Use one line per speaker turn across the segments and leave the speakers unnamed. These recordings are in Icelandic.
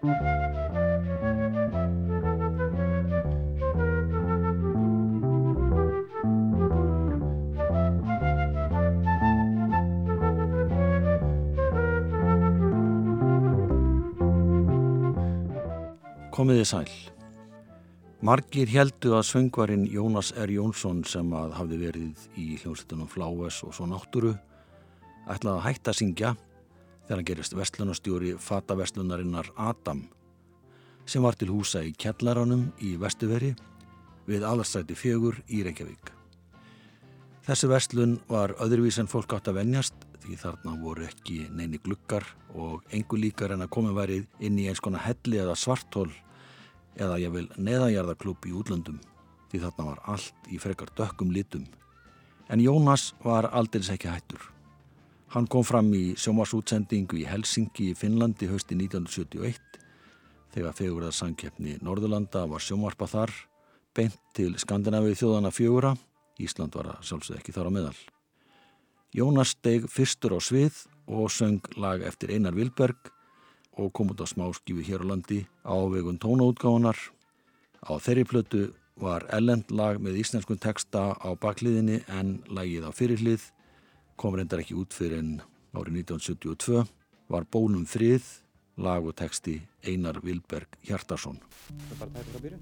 Komiði sæl. Margir heldu að söngvarinn Jónas R. Jónsson sem að hafði verið í hljómsveitunum Fláes og svo náttúru ætlaði að hætta að syngja þegar hann gerist vestlunastjóri fatavestlunarinnar Adam sem var til húsa í Kjallaranum í Vestuveri við aðarstræti fjögur í Reykjavík. Þessi vestlun var öðruvís en fólk átt að venjast því þarna voru ekki neini glukkar og engu líkar en að koma værið inn í eins konar helli eða svartól eða ég vil neðajarðarklubb í útlöndum því þarna var allt í frekar dökkum litum. En Jónas var aldils ekki hættur. Hann kom fram í sjómasútsendingu í Helsingi í Finnlandi hösti 1971 þegar fegurðar sangkeppni Norðurlanda var sjómarpa þar beint til Skandinavið þjóðana fjögura. Ísland var að sjálfsög ekki þar á meðal. Jónas steg fyrstur á svið og söng lag eftir Einar Vilberg og kom út á smáskífi hér á landi á vegun tónaútgáðunar. Á þeirri plötu var ellend lag með íslenskun texta á bakliðinni en lagið á fyrirlið kom reyndar ekki út fyrir en árið 1972 var Bólum frið lag og texti Einar Vilberg Hjartarsson.
Það er bara tætið að byrja?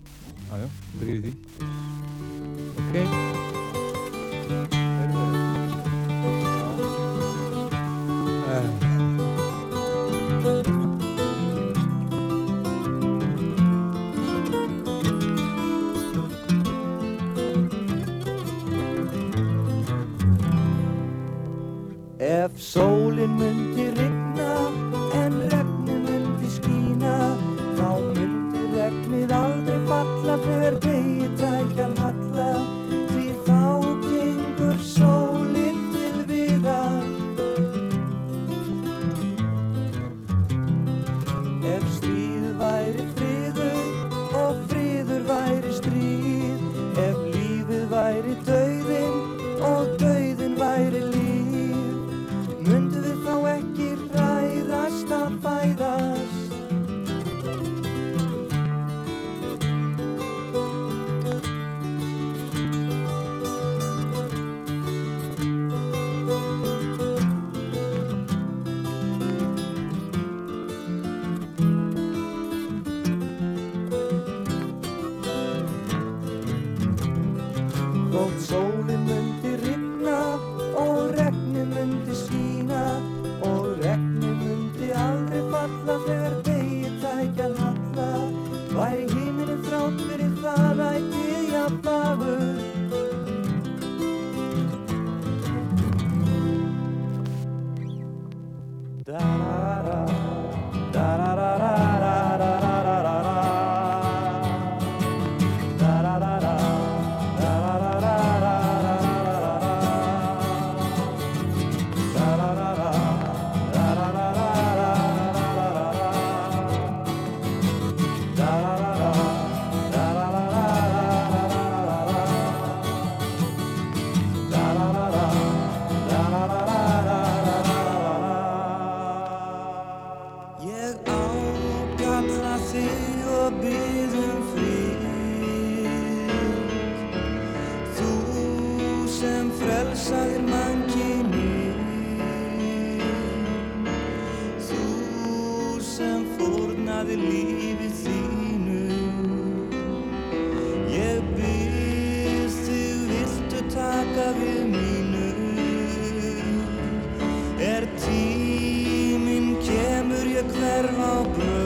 Jájá, byrjuði því. Ok.
Ef sólinn myndi both so eterno blu.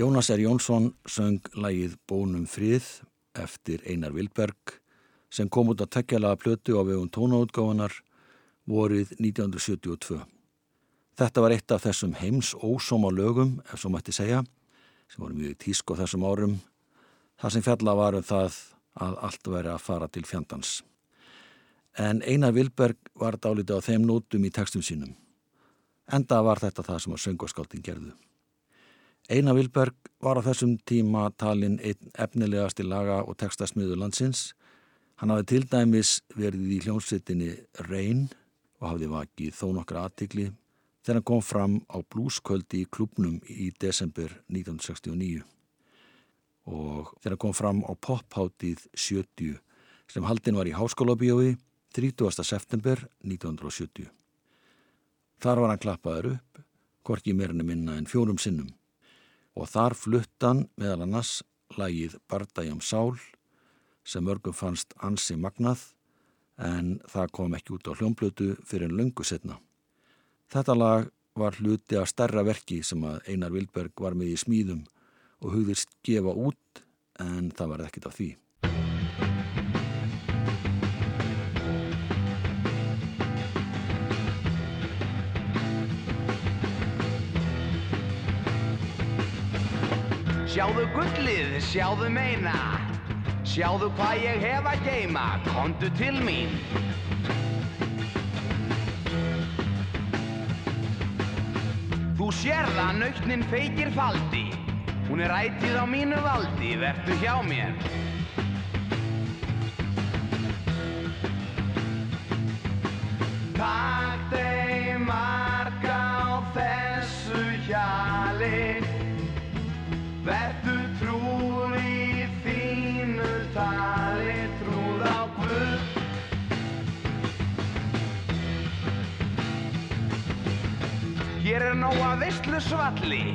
Jónas R. Jónsson söng lægið Bónum frið eftir Einar Vilberg sem kom út að tekjalaða plötu á vegum tónaútgáfanar vorið 1972. Þetta var eitt af þessum heims ósóma lögum, ef svo mætti segja, sem voru mjög tísk á þessum árum. Það sem fjalla varum það að allt væri að fara til fjandans. En Einar Vilberg var dálítið á þeim nótum í textum sínum. Enda var þetta það sem að söngarskáltin gerðu. Einar Vilberg var á þessum tíma talin einn efnilegasti laga og textasmiðu landsins. Hann hafði til dæmis verið í hljómsveitinni Reyn og hafði vakið þó nokkra aðtikli þegar hann kom fram á blúsköldi í klubnum í desember 1969 og þegar hann kom fram á popháttíð 70 sem haldin var í háskólabíói 30. september 1970. Þar var hann klappaður upp, korki meirinu minna en fjórum sinnum og þar fluttan meðal annars lagið Bardægjum Sál sem mörgum fannst ansi magnað en það kom ekki út á hljómblötu fyrir en löngu setna. Þetta lag var hluti af starra verki sem að Einar Vilberg var með í smíðum og hugðist gefa út en það var ekkit af því.
Sjáðu gullið, sjáðu meina. Sjáðu hvað ég hef að geima Kondu til mín. Þú sérða nautnin feikir faldi Hún er ætið á mínu valdi Vertu hjá mér. Takk þeim marga Nóga veistlu svalli,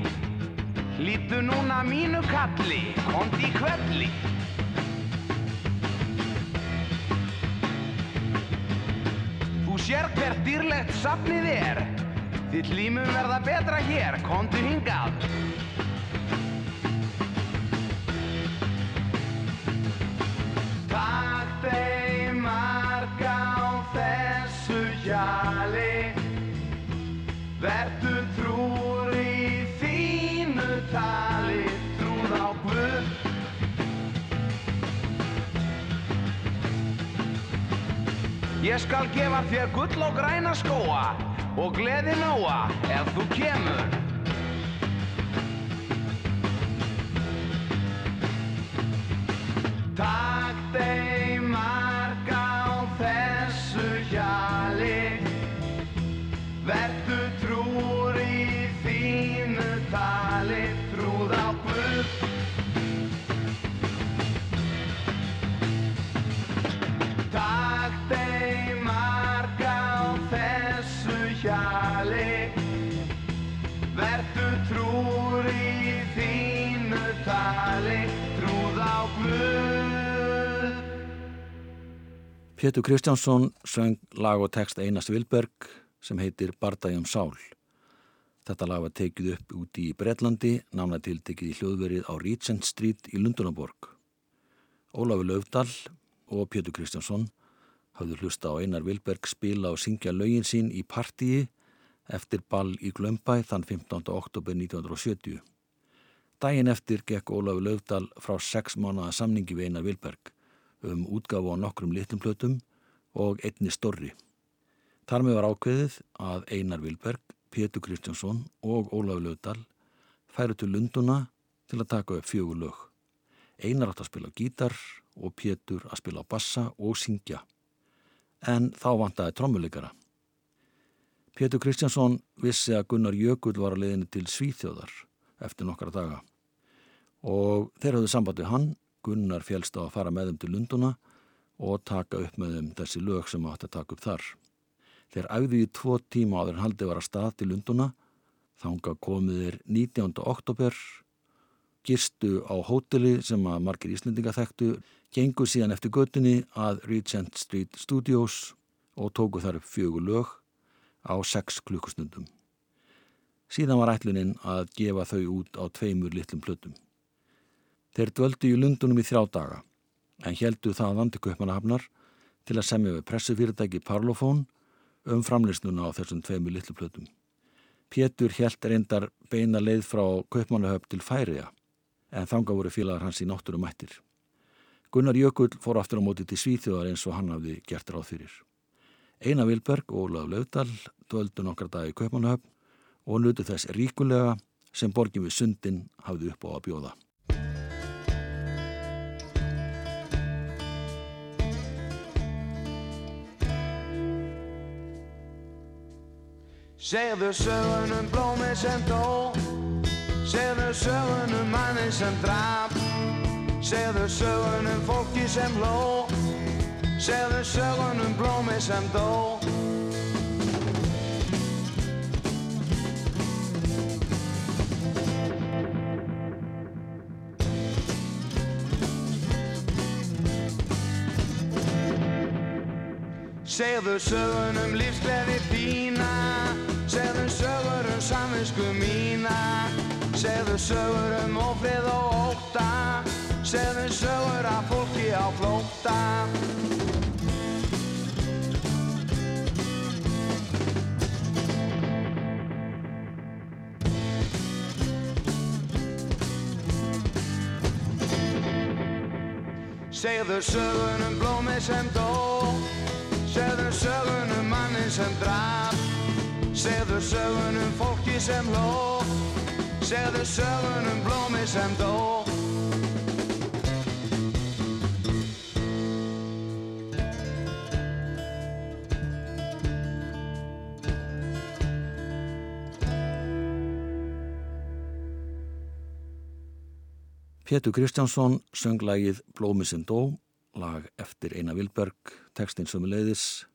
lítu núna mínu kalli, kondi kvelli. Þú sér hvert dýrlegt safnið er, þitt límum verða betra hér, kondi hingað. Ég skal gefa þér gull og græna skóa Og gleði nóa ef þú kemur
Pétur Kristjánsson söng lag og text Einars Vilberg sem heitir Bardægjum Sál. Þetta lag var tekið upp úti í Breitlandi, nána tiltekið í hljóðverið á Regent Street í Lundunaborg. Ólafur Löfdal og Pétur Kristjánsson hafðu hlusta á Einar Vilberg spila og syngja lögin sín í partíi eftir ball í Glömbæ þann 15. oktober 1970. Dægin eftir gekk Ólafur Löfdal frá sex mánuða samningi við Einar Vilberg um útgáfu á nokkrum litlum plötum og einni storri. Þar með var ákveðið að Einar Vilberg, Pétur Kristjánsson og Ólafur Löfdal færu til Lunduna til að taka upp fjögur lög. Einar átt að spila gítar og Pétur að spila bassa og syngja. En þá vantaði trommuleikara. Pétur Kristjánsson vissi að Gunnar Jökull var að leiðinu til Svíþjóðar eftir nokkara daga. Og þeir hafðu samband við hann, Gunnar félst á að fara með þeim til Lunduna og taka upp með þeim þessi lög sem átti að taka upp þar. Þeir æfðu í tvo tíma áður en haldið var að stað til Lunduna, þánga komið þeir 19. oktober, gistu á hóteli sem að margir Íslendinga þekktu, gengu síðan eftir göttinni að Regent Street Studios og tóku þar upp fjögur lög á sex klukkustundum. Síðan var ætluninn að gefa þau út á tveimur litlum plötum. Þeir dvöldu í Lundunum í þrjá daga en heldu það vandi köpmanahafnar til að semja við pressufyrirtæki Parlofón um framlýsnuna á þessum tveimur litlu plötum. Pétur held reyndar beina leið frá köpmanahöf til Færiða en þanga voru félagar hans í náttúrum mættir. Gunnar Jökull fór aftur á móti til Svíþjóðar eins og hann hafði gert ráð fyrir. Einar Vilberg og Ólaf Laudal dvöldu nokkra dag í köpmanahöf og nutu þess ríkulega sem borgin við sundin hafði upp á að bjóða.
Segðu sögunum blómið sem dó. Segðu sögunum manni sem draf Segðu sögunum fólki sem hló. Segðu sögunum blómið sem dó. Segðu sögunum lífsgleði þína Segðu sögur um samvinsku mína. Segðu sögur um ofrið og óta Segðu sögur af fólki á flóta Segðu sögunum blómið sem dó. Segðu sögunum mannin sem draf Segðu sögunum fólki sem hló Segðu sögunum blómi sem dó
Pétur Kristjánsson söng lagið Blómi sem dó, lag eftir Einar Vilberg, textin sömuleiðis.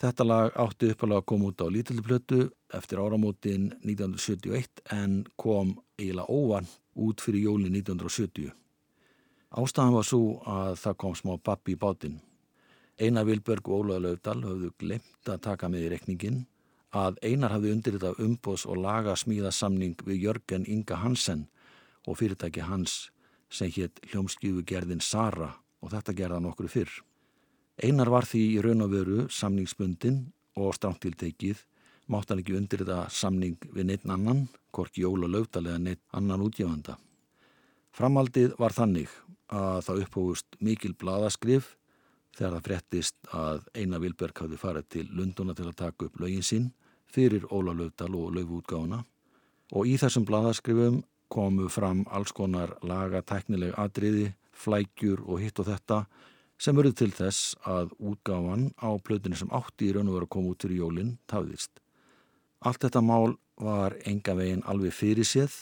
Þetta lag átti uppalega að koma út á lítilplötu eftir áramótin 1971 en kom eiginlega óvan út fyrir jóli 1970. Ástæðan var svo að það kom smá pappi í bátinn. Einar Vilberg og Ólaður Laudal höfðu glemt að taka með í rekningin að Einar hafði undir þetta umbós og laga smíðasamning við Jörgen Inga Hansen og fyrirtæki hans sem hétt hljómskjöfu gerðin Sara og þetta gerða nokkru fyrr. Einar var því í raun og veru samningsbundin og strántiltekið mátt hann ekki undir þetta samning við neitt annan, korki Jóla Lautalega neitt annan útgjöfanda. Framaldið var þannig að það upphófust mikil bladaskrif þegar það frettist að Einar Vilberg hafði farið til Lunduna til að taka upp lögin sín fyrir Óla Lautal og lögútgáfuna og í þessum bladaskrifum komu fram alls konar laga tæknileg atriði, flækjur og hitt og þetta sem verið til þess að útgáfan á plötunni sem átti í raun og veru að koma út fyrir jólinn tafðist. Allt þetta mál var enga veginn alveg fyrir séð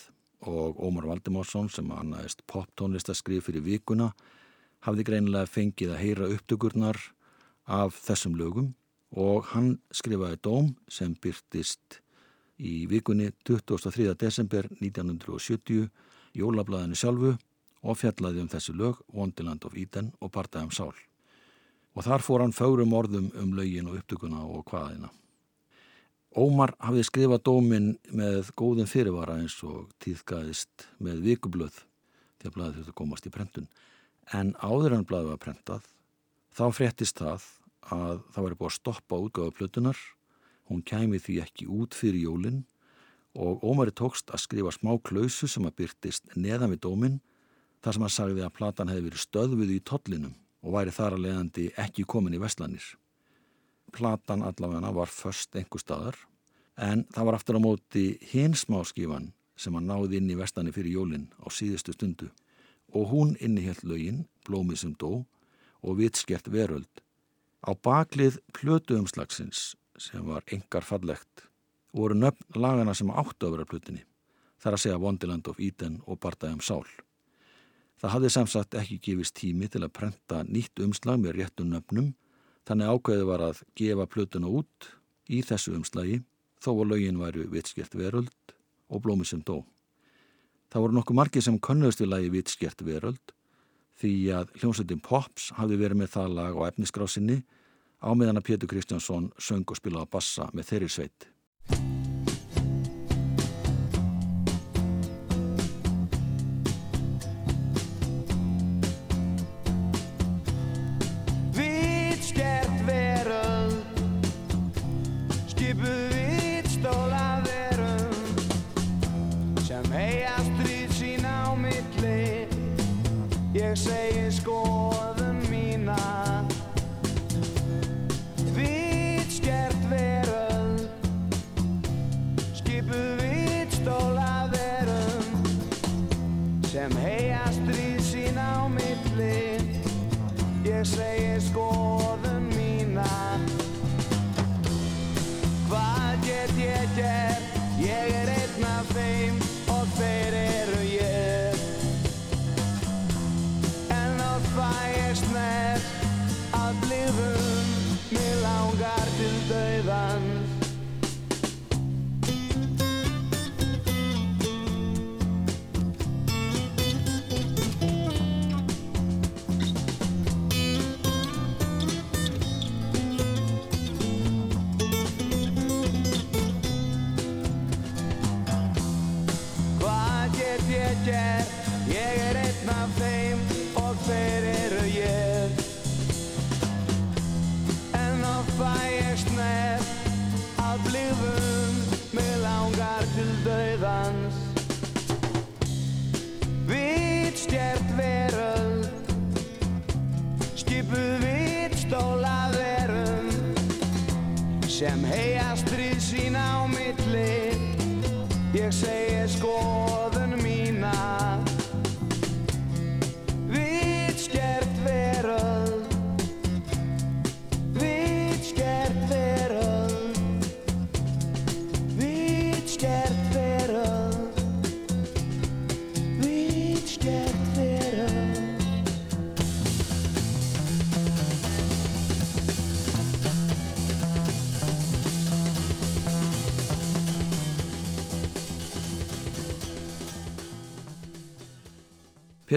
og Ómar Valdimársson sem annaðist poptónlistaskrif fyrir vikuna hafði greinilega fengið að heyra upptökurnar af þessum lögum og hann skrifaði dóm sem byrtist í vikunni 23. desember 1970 jólablaðinu sjálfu og fjallaði um þessi lög Wonderland of Eden og Partæðum Sál. Og þar fór hann fárum orðum um lögin og upptökuna og hvaðina. Ómar hafði skrifað dómin með góðum fyrirvara eins og tíðgæðist með vikublöð því að blaði þurfti að komast í prentun. En áður en blaði var prentað þá fréttist það að það væri búið að stoppa útgáðu plötunar Hún kæmi því ekki út fyrir jólinn og Ómari tókst að skrifa smá klausu sem að byrtist neðan við dóminn þar sem að sagði að platan hefði verið stöðvuð í tollinum og væri þar að leiðandi ekki komin í vestlanir. Platan allavegna var först einhver staðar en það var aftur á móti hinsmáskífan sem að náði inn í vestlani fyrir jólinn á síðustu stundu og hún innihjalt lögin, blómið sem dó og vitskert veröld. Á baklið plötu umslagsins sem var engar fallegt voru nöfn lagana sem áttu að vera plutinni þar að segja Wonderland of Eden og Bardagum Sál. Það hafði samsagt ekki gefist tími til að prenta nýtt umslag með réttum nöfnum þannig ákveði var að gefa plötuna út í þessu umslagi þó að lögin væru vitskjert veröld og blómi sem dó. Það voru nokkuð margir sem könnust við lagi vitskjert veröld því að hljómsveitin Pops hafði verið með það lag á efniskrásinni ámiðan að Pétur Kristjánsson söng og spilaði bassa með þeirri sveit.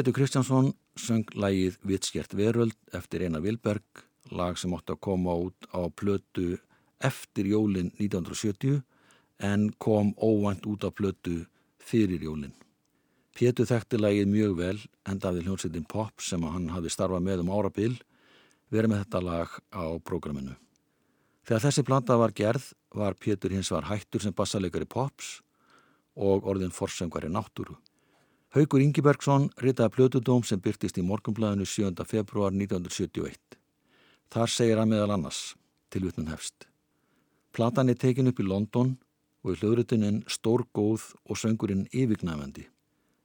Pétur Kristjánsson söng lægið Vitskjert veröld eftir Einar Vilberg, lag sem átti að koma út á plötu eftir jólin 1970 en kom óvænt út á plötu fyrir jólin. Pétur þekkti lægið mjög vel endaði hljómsveitin Pop sem hann hafi starfað með um árabil verið með þetta lag á prógraminu. Þegar þessi planta var gerð var Pétur hins var hættur sem bassalegari Pops og orðin forsöngari náttúru. Haugur Ingibergsson ritaði plötudóm sem byrtist í morgunblæðinu 7. februar 1971. Þar segir hann meðal annars, til vitnum hefst. Platan er tekin upp í London og í hljóðrutunin stór góð og söngurinn yfirgnæfandi.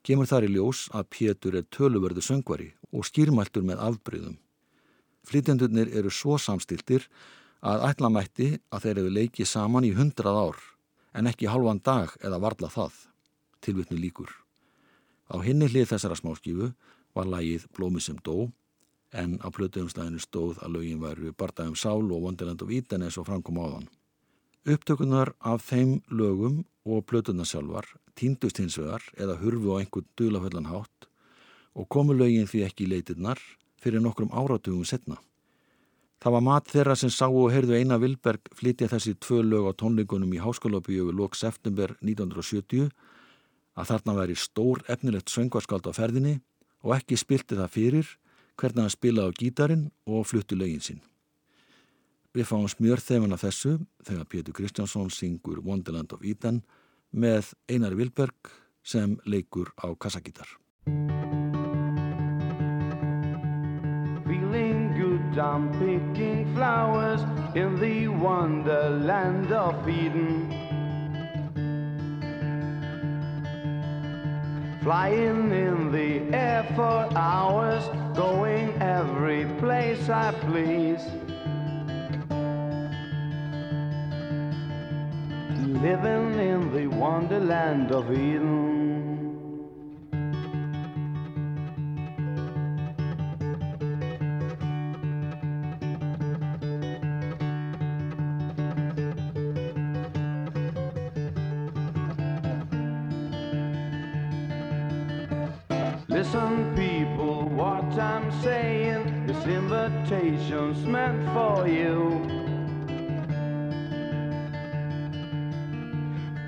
Kemur þar í ljós að Pétur er töluverðu söngvari og skýrmæltur með afbreyðum. Flytjandurnir eru svo samstiltir að ætlamætti að þeir eru leikið saman í hundrað ár en ekki halvan dag eða varla það, tilvitnu líkur. Á hinni hlið þessara smáskífu var lagið Blómi sem dó en á plötuumstæðinu stóð að lögin væru Bardaðum Sál og Wonderland of Eden eins og framkom áðan. Upptökunar af þeim lögum og plötunar sjálfar týndust hins vegar eða hurfu á einhvern dulaföllan hátt og komu lögin því ekki í leitirnar fyrir nokkrum áratugum setna. Það var mat þeirra sem sáu og heyrðu Einar Vilberg flytja þessi tvö lög á tónleikunum í Háskólabíu við lok september 1970 að þarna væri stór efnilegt söngvarskald á ferðinni og ekki spilti það fyrir hvernig hann spilaði á gítarin og fluttu lögin sín. Við fáum smjör þefan af þessu þegar Pétur Kristjánsson syngur Wonderland of Eden með Einar Vilberg sem leikur á kassagítar.
Feeling good, I'm picking flowers in the wonderland of Eden. Flying in the air for hours, going every place I please. Living in the wonderland of Eden.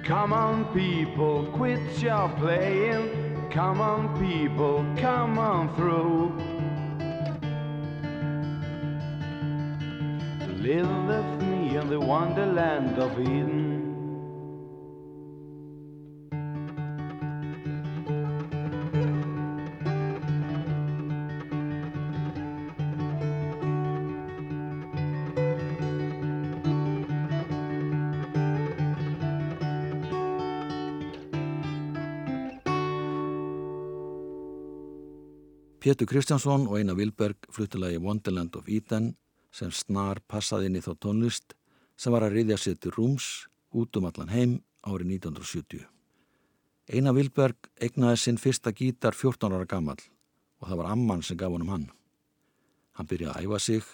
Come on, people, quit your playing. Come on, people, come on through. Live with me in the wonderland of Eden.
Pétur Kristjánsson og Einar Vilberg fluttilagi Wonderland of Eden sem snar passaði inn í þá tónlist sem var að riðja sér til rúms út um allan heim árið 1970. Einar Vilberg eignaði sinn fyrsta gítar 14 ára gammal og það var amman sem gaf honum hann. Hann byrjaði að æfa sig,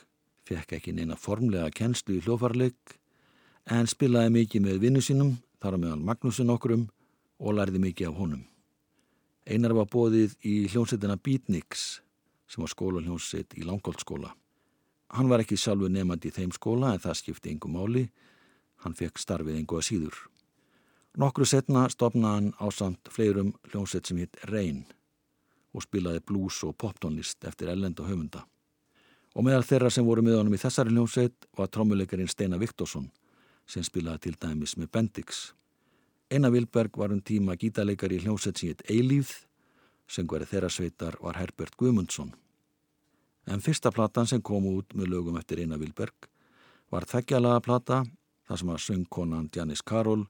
fekk ekki neina formlega kennslu í hljófarleik en spilaði mikið með vinnu sínum þar á meðal Magnúsin okkurum og lærði mikið af honum. Einar var bóðið í hljómsveitina Beatniks sem var skólahljómsveit í Langholtskóla. Hann var ekki sjálfu nefandi í þeim skóla en það skipti yngu máli. Hann fekk starfið yngu að síður. Nokkru setna stopnaði hann á samt fleirum hljómsveit sem hitt Reyn og spilaði blues og poptónlist eftir ellend og höfunda. Og meðal þeirra sem voru með honum í þessari hljómsveit var trommuleikarin Steina Viktorsson sem spilaði til dæmis með Bendix. Einar Vilberg var um tíma gítarleikar í hljómsett síðan Eilíð, söngveri þeirra sveitar var Herbert Guðmundsson. En fyrsta platan sem kom út með lögum eftir Einar Vilberg var þeggjalaga plata, þar sem að söngkonan Janis Karol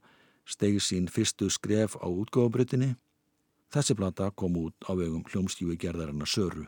stegi sín fyrstu skref á útgóðabrytinni. Þessi plata kom út á vegum hljómskífi gerðarinnar Söru.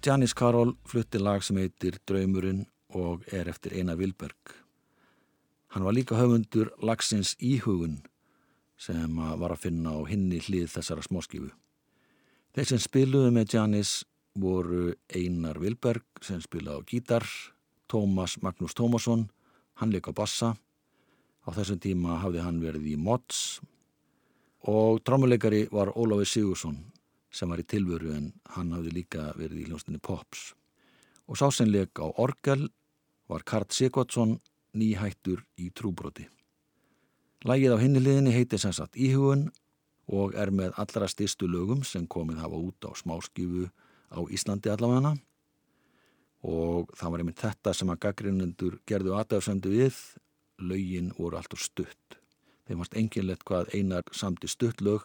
Janis Karol flutti lag sem heitir Draumurinn og er eftir Einar Vilberg. Hann var líka höfundur lagsins Íhugun sem var að finna á hinni hlið þessara smóskifu. Þeir sem spiluðu með Janis voru Einar Vilberg sem spilaði á gítar, Tómas Magnús Tómasson, hann leik á bassa. Á þessum tíma hafði hann verið í Mods og trámuleikari var Óláfi Sigursson sem var í tilvöru en hann hafði líka verið í hljóstinni Pops. Og sásenleik á orgel var Kart Sigvardsson nýhættur í trúbroti. Lægið á hinniliðinni heitir sem sagt Íhugun og er með allra styrstu lögum sem komið hafa út á smáskifu á Íslandi allavega og það var einmitt þetta sem að gaggrinnendur gerðu aðdæðsöndu við, lögin voru alltaf stutt. Þeim varst enginlegt hvað einar samti stutt lög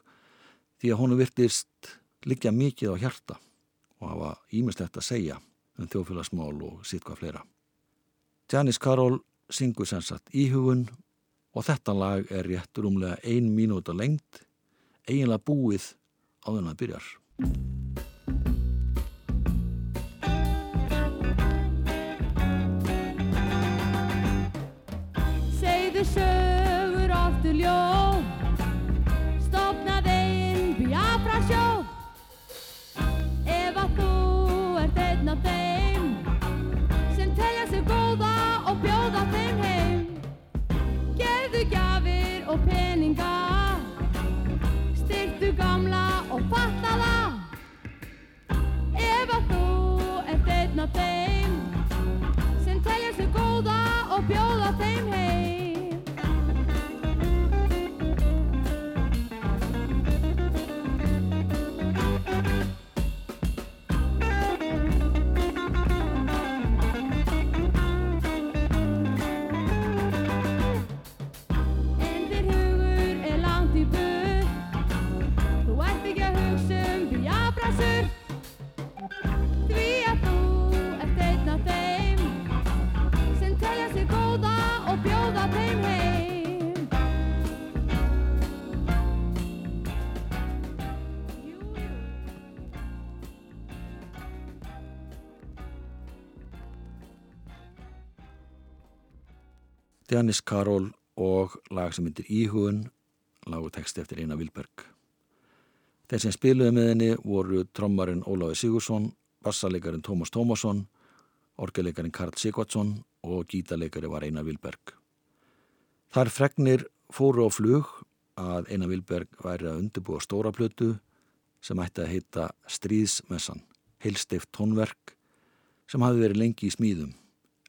því að honu virtist liggja mikið á hjarta og hafa ímislegt að segja um þjóðfélagsmál og sitt hvað fleira. Janis Karol syngur sem sagt íhugun og þetta lag er rétt rúmlega ein mínúta lengt, eiginlega búið á þennan byrjar. Janis Karol og lag sem myndir Íhugun, lag og text eftir Einar Vilberg. Þeir sem spiluði með henni voru trommarinn Óláfi Sigursson, bassalegarin Tómas Tómasson, orgelegarin Karl Sigvardsson og gítalegari var Einar Vilberg. Þar fregnir fóru á flug að Einar Vilberg væri að undirbúa stóra plötu sem ætti að heita Stríðsmessan, heilstift tónverk sem hafi verið lengi í smíðum.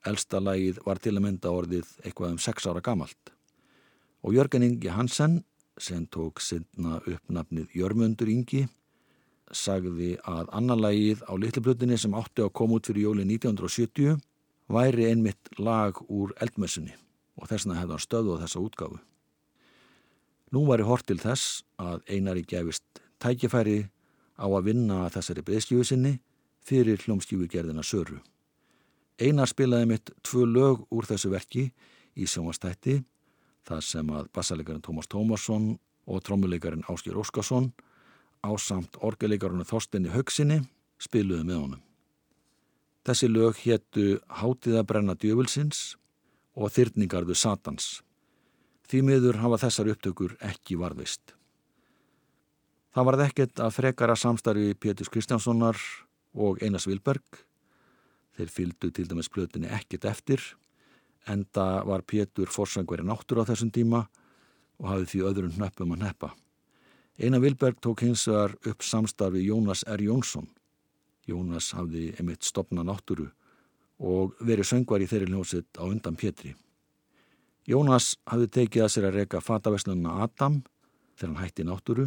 Elsta lagið var til að mynda orðið eitthvað um sex ára gamalt. Og Jörgen Ingi Hansen, sem tók sinna uppnafnið Jörmundur Ingi, sagði að annar lagið á litlublötunni sem átti að koma út fyrir jóli 1970 væri einmitt lag úr eldmessunni og þess vegna hefði hann stöðu á þessa útgáfu. Nú væri hort til þess að einari gefist tækifæri á að vinna þessari breyðskjöfu sinni fyrir hljómskjöfugerðina Söru. Einar spilaði mitt tvö lög úr þessu verki í sjónvastætti, það sem að bassalegarinn Tómas Tómasson og trommulegarinn Áskjör Óskarsson á samt orgelegarinn Þorstinni Haugsinni spiluði með honum. Þessi lög héttu Hátiðabrenna djöfulsins og Þyrningarðu Satans. Því miður hafa þessar upptökur ekki varðvist. Það varð ekkert að frekara samstarfi Pétus Kristjánssonar og Einars Vilberg Þeir fylgdu til dæmis plötinni ekkert eftir, enda var Pétur forsangveri náttur á þessum tíma og hafði því öðrum hnöppum að neppa. Einar Vilberg tók hins vegar upp samstarfi Jónas R. Jónsson. Jónas hafði einmitt stopna nátturu og verið söngvar í þeirri hljómsitt á undan Pétri. Jónas hafði tekið að sér að reyka fataveslunna Adam þegar hann hætti nátturu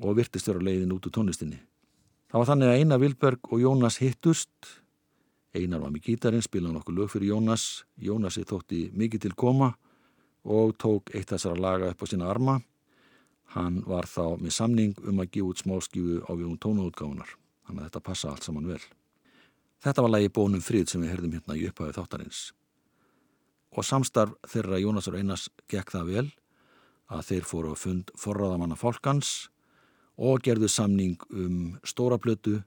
og virtist vera leiðin út úr tónlistinni. Það var þannig að Einar Vilberg og Jónas hittust Einar var með gítarinn, spilaði nokkuð lög fyrir Jónas. Jónasi þótti mikið til koma og tók eitt þessara laga upp á sína arma. Hann var þá með samning um að gefa út smáskífu á vjóðum tónuútgáfunar. Þannig að þetta passa allt saman vel. Þetta var lagi bónum frið sem við herðum hérna í upphæðu þáttarins. Og samstarf þeirra Jónasar Einars gekk það vel að þeir fóru að fund forraðamanna fólkans og gerðu samning um stóra blötu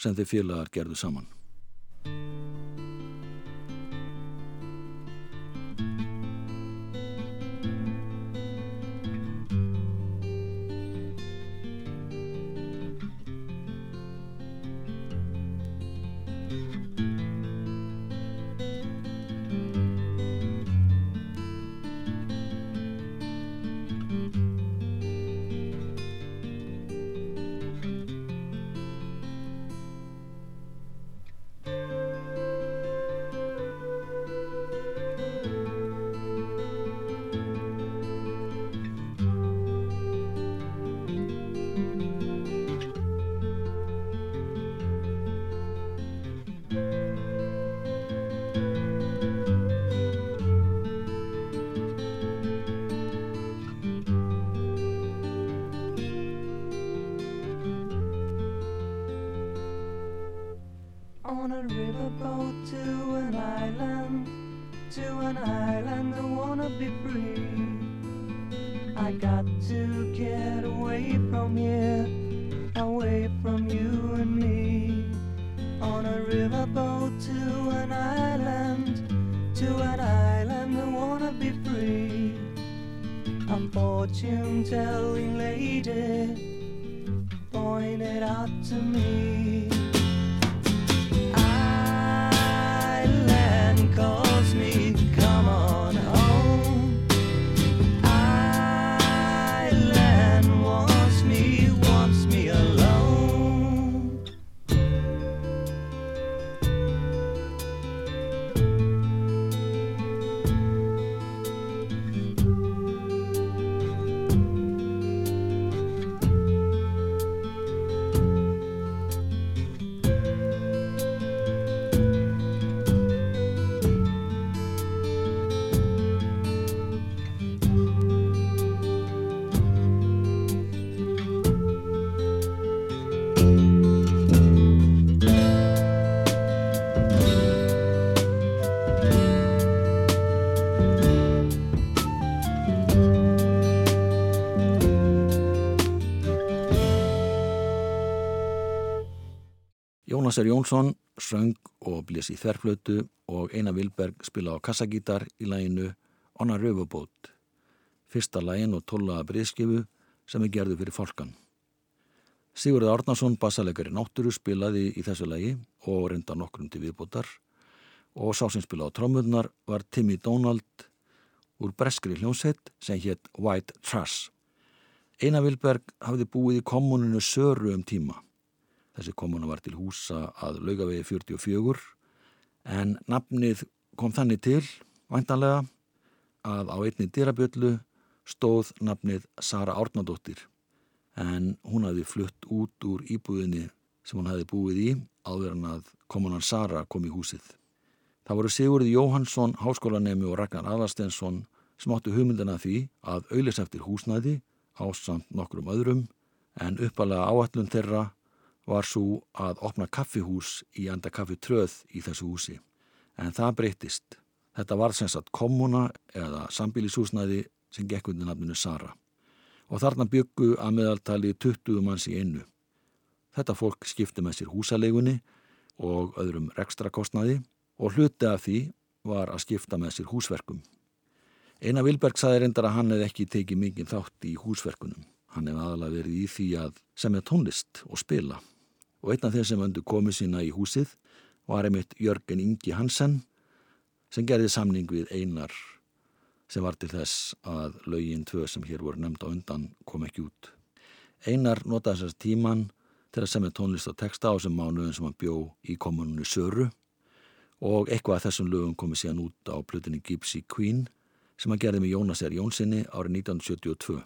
sem þeir félagar gerðu saman.
Away from here, away from you and me. On a riverboat to an island, to an island I wanna be free. A fortune telling lady pointed out to me. Island calls
Jónas R. Jónsson söng og blés í þverflötu og Einar Vilberg spila á kassagítar í læginu Onna Röfubót, fyrsta lægin og tollaða breyðskifu sem er gerðu fyrir fólkan. Sigurður Árnason, bassalegari náttúru, spilaði í þessu lægi og reynda nokkrum til viðbótar og sá sem spilaði á trómurnar var Timmy Donald úr breskri hljónsett sem hétt White Trash. Einar Vilberg hafði búið í kommuninu Söru um tíma. Þessi komuna var til húsa að laugavegi 44 en nafnið kom þannig til, væntanlega, að á einni dyrabjöllu stóð nafnið Sara Árnadóttir en hún hafði flutt út úr íbúðinni sem hún hafði búið í áður en að komunan Sara kom í húsið. Það voru Sigurði Jóhansson, háskólanemi og Ragnar Aðarstensson sem áttu hugmyndina því að auðlis eftir húsnæði ásamt nokkrum öðrum en uppalega áallun þeirra var svo að opna kaffihús í enda kaffitröð í þessu húsi. En það breytist. Þetta var sem sagt kommuna eða sambílishúsnæði sem gekk undir nafninu Sara. Og þarna byggu að meðaltali 20 manns í einu. Þetta fólk skipti með sér húsalegunni og öðrum rekstrakostnaði og hluti af því var að skipta með sér húsverkum. Einar Vilberg saði reyndar að hann hefði ekki tekið mikið þátt í húsverkunum. Hann hefði aðalega verið í því að semja tónlist og spila. Og einn af þeim sem öndu komið sína í húsið var einmitt Jörgen Ingi Hansen sem gerði samning við Einar sem var til þess að lögin tvö sem hér voru nefnd á undan kom ekki út. Einar notaði þessast tíman til að semja tónlist og texta á þessum mánuðum sem hann bjó í kommununni Söru og eitthvað af þessum lögum komið síðan út á plutinni Gypsy Queen sem hann gerði með Jónas R. Jónssoni árið 1972.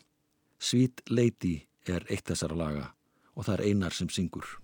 Sweet Lady er eitt þessara laga og það er Einar sem syngur.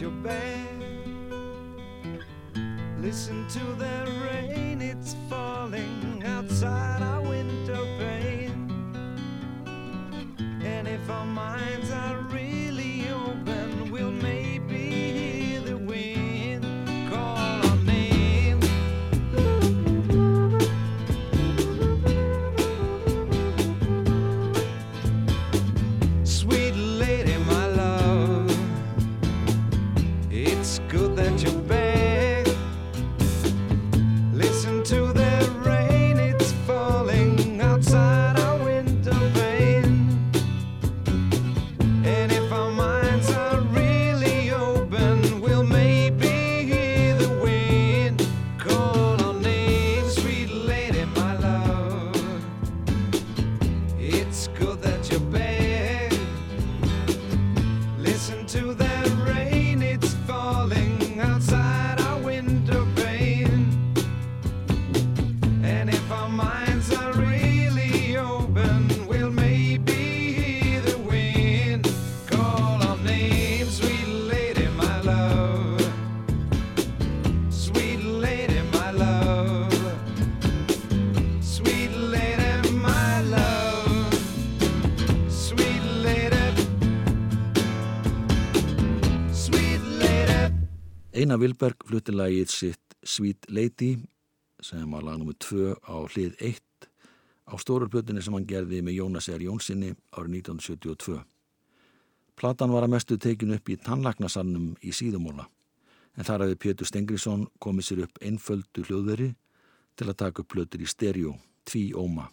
your bed. Listen to the rain.
Einar Vilberg flutti lagið sitt Sweet Lady sem var lag nr. 2 á hlið 1 á stórurplötunni sem hann gerði með Jónas R. Jónssoni árið 1972. Platan var að mestu tekin upp í tannlagnasannum í síðumóla en þar hefði Pétur Stengriðsson komið sér upp einföldu hljóðveri til að taka upp plötur í stereo, tví óma.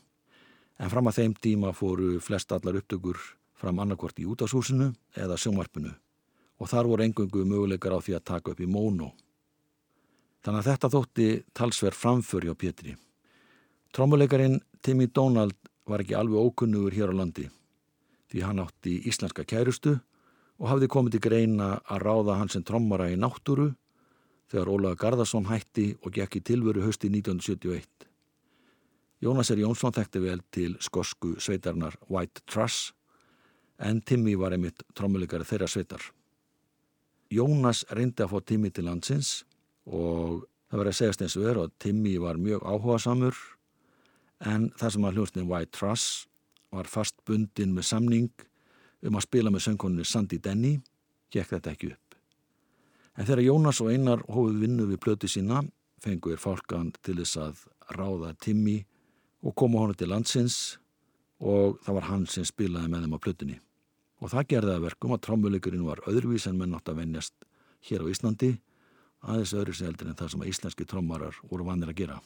En fram að þeim tíma fóru flest allar upptökur fram annarkvort í útashúsinu eða sjónvarpinu og þar voru engöngu möguleikar á því að taka upp í móno. Þannig að þetta þótti talsverð framför hjá Pétri. Trommuleikarin Timmy Donald var ekki alveg ókunnugur hér á landi því hann átti íslenska kærustu og hafði komið til greina að ráða hann sem trommara í náttúru þegar Ólaður Garðarsson hætti og gekk í tilveru hösti 1971. Jónas R. Jónsson þekkti vel til skosku sveitarnar White Truss en Timmy var einmitt trommuleikari þeirra sveitar. Jónas reyndi að fá Timmy til landsins og það verið að segjast eins og er að Timmy var mjög áhugasamur en það sem að hljóstin White Truss var fast bundin með samning um að spila með söngkonunni Sandy Denny gekk þetta ekki upp. En þegar Jónas og Einar hófið vinnu við plötu sína fengu er fálkan til þess að ráða Timmy og koma honu til landsins og það var hann sem spilaði með þeim á plötunni. Og það gerði að verkum að trommuleikurinn var öðruvís en menn átt að venjast hér á Íslandi aðeins öðru seldur en það sem að íslenski trommarar voru vannir að gera.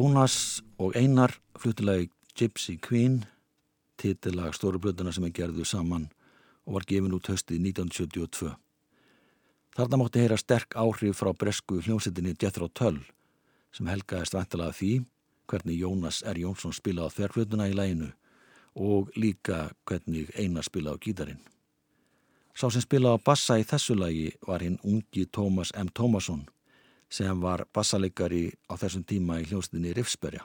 Jónas og Einar fluttilagi Gypsy Queen, titilag stórublötuna sem er gerðu saman og var gefin út höstið 1972. Þarna mótti heyra sterk áhrif frá bresku hljómsettinni Jethro Tull sem helgaðist vantilega því hvernig Jónas R. Jónsson spilaði á þverflötuna í læginu og líka hvernig Einar spilaði á gítarinn. Sá sem spilaði bassa í þessu lagi var hinn ungi Tómas M. Tómasson sem var bassalegari á þessum tíma í hljómsdynni Rifsberga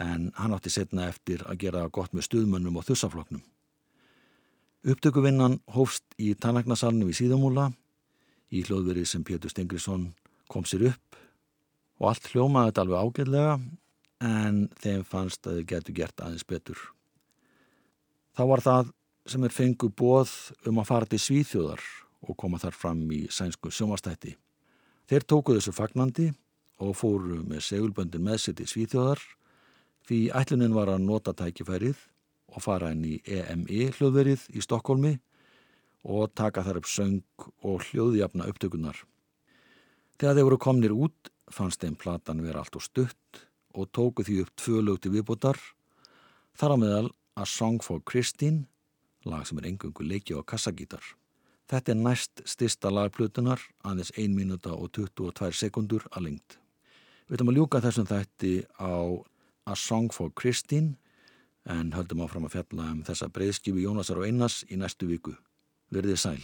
en hann átti setna eftir að gera gott með stuðmönnum og þussafloknum. Upptökuvinnan hófst í tannagnasalnum í síðamúla í hljóðverið sem Pétur Stengrisson kom sér upp og allt hljómaði þetta alveg ágæðlega en þeim fannst að þau getur gert aðeins betur. Þá var það sem er fengu bóð um að fara til Svíþjóðar og koma þar fram í sænsku sjómastætti. Þeir tóku þessu fagnandi og fóru með segulböndin með sér til Svíþjóðar því ætlunin var að nota tækifærið og fara inn í EMI hljóðverið í Stokkólmi og taka þar upp söng og hljóðjafna upptökunar. Þegar þeir voru komnir út fannst þeim platan vera allt og stutt og tóku því upp tvö lögti viðbútar þar á meðal A Song for Christine, lag sem er engungu leiki á kassagítar. Þetta er næst stista lagplutunar, aðeins 1 minúta og 22 sekundur að lengt. Við ætlum að ljúka þessum þætti á A Song for Christine en höldum áfram að fjalla um þessa breyðskifu Jónasar og Einars í næstu viku. Verðið sæl.